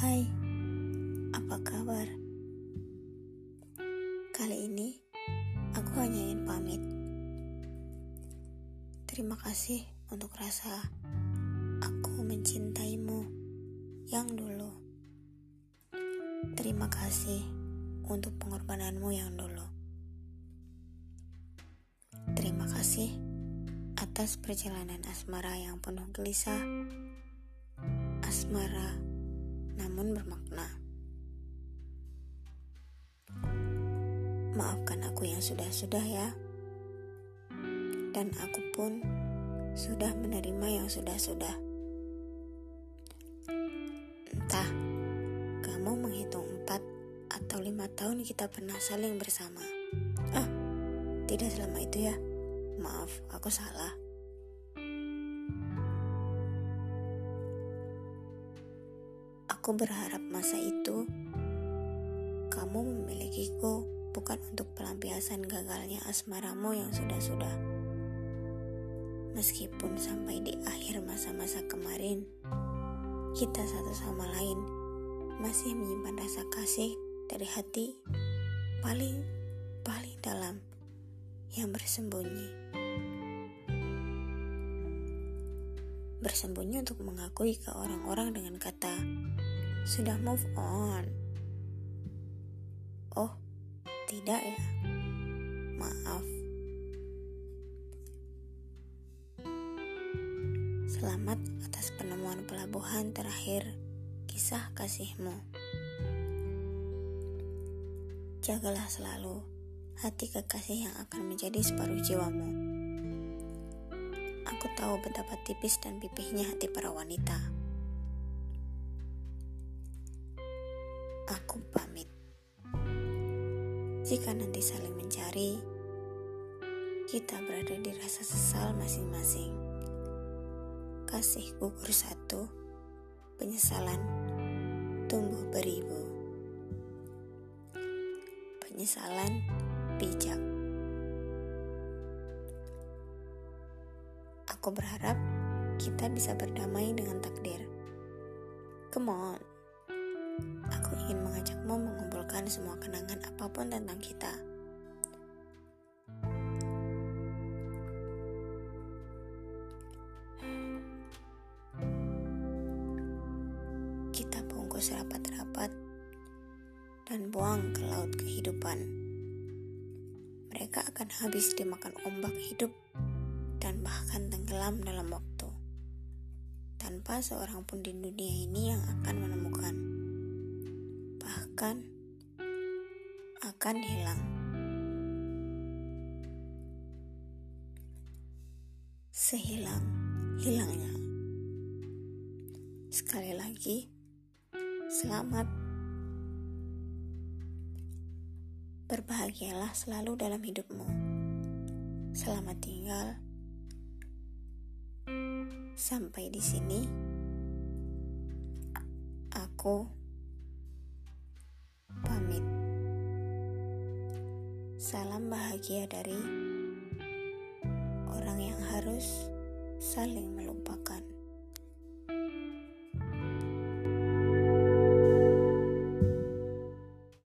Hai, apa kabar? Kali ini aku hanya ingin pamit. Terima kasih untuk rasa aku mencintaimu yang dulu. Terima kasih untuk pengorbananmu yang dulu. Terima kasih atas perjalanan asmara yang penuh gelisah, asmara namun bermakna. Maafkan aku yang sudah-sudah ya. Dan aku pun sudah menerima yang sudah-sudah. Entah, kamu menghitung empat atau lima tahun kita pernah saling bersama. Ah, tidak selama itu ya. Maaf, aku salah. Aku berharap masa itu kamu memilikiku bukan untuk pelampiasan gagalnya asmaramu yang sudah-sudah. Meskipun sampai di akhir masa-masa kemarin, kita satu sama lain masih menyimpan rasa kasih dari hati paling paling dalam yang bersembunyi. Bersembunyi untuk mengakui ke orang-orang dengan kata sudah move on. Oh, tidak ya. Maaf. Selamat atas penemuan pelabuhan terakhir kisah kasihmu. Jagalah selalu hati kekasih yang akan menjadi separuh jiwamu. Aku tahu betapa tipis dan pipihnya hati para wanita. Aku pamit. Jika nanti saling mencari, kita berada di rasa sesal masing-masing. Kasih gugur satu, penyesalan tumbuh beribu. Penyesalan bijak. Aku berharap kita bisa berdamai dengan takdir. Come on. Aku ingin mengajakmu mengumpulkan semua kenangan apa pun tentang kita. Kita bungkus rapat-rapat dan buang ke laut kehidupan. Mereka akan habis dimakan ombak hidup dan bahkan tenggelam dalam waktu tanpa seorang pun di dunia ini yang akan menemukan bahkan akan hilang. Sehilang hilangnya. Sekali lagi, selamat. Berbahagialah selalu dalam hidupmu. Selamat tinggal. Sampai di sini, aku Salam bahagia dari orang yang harus saling melupakan.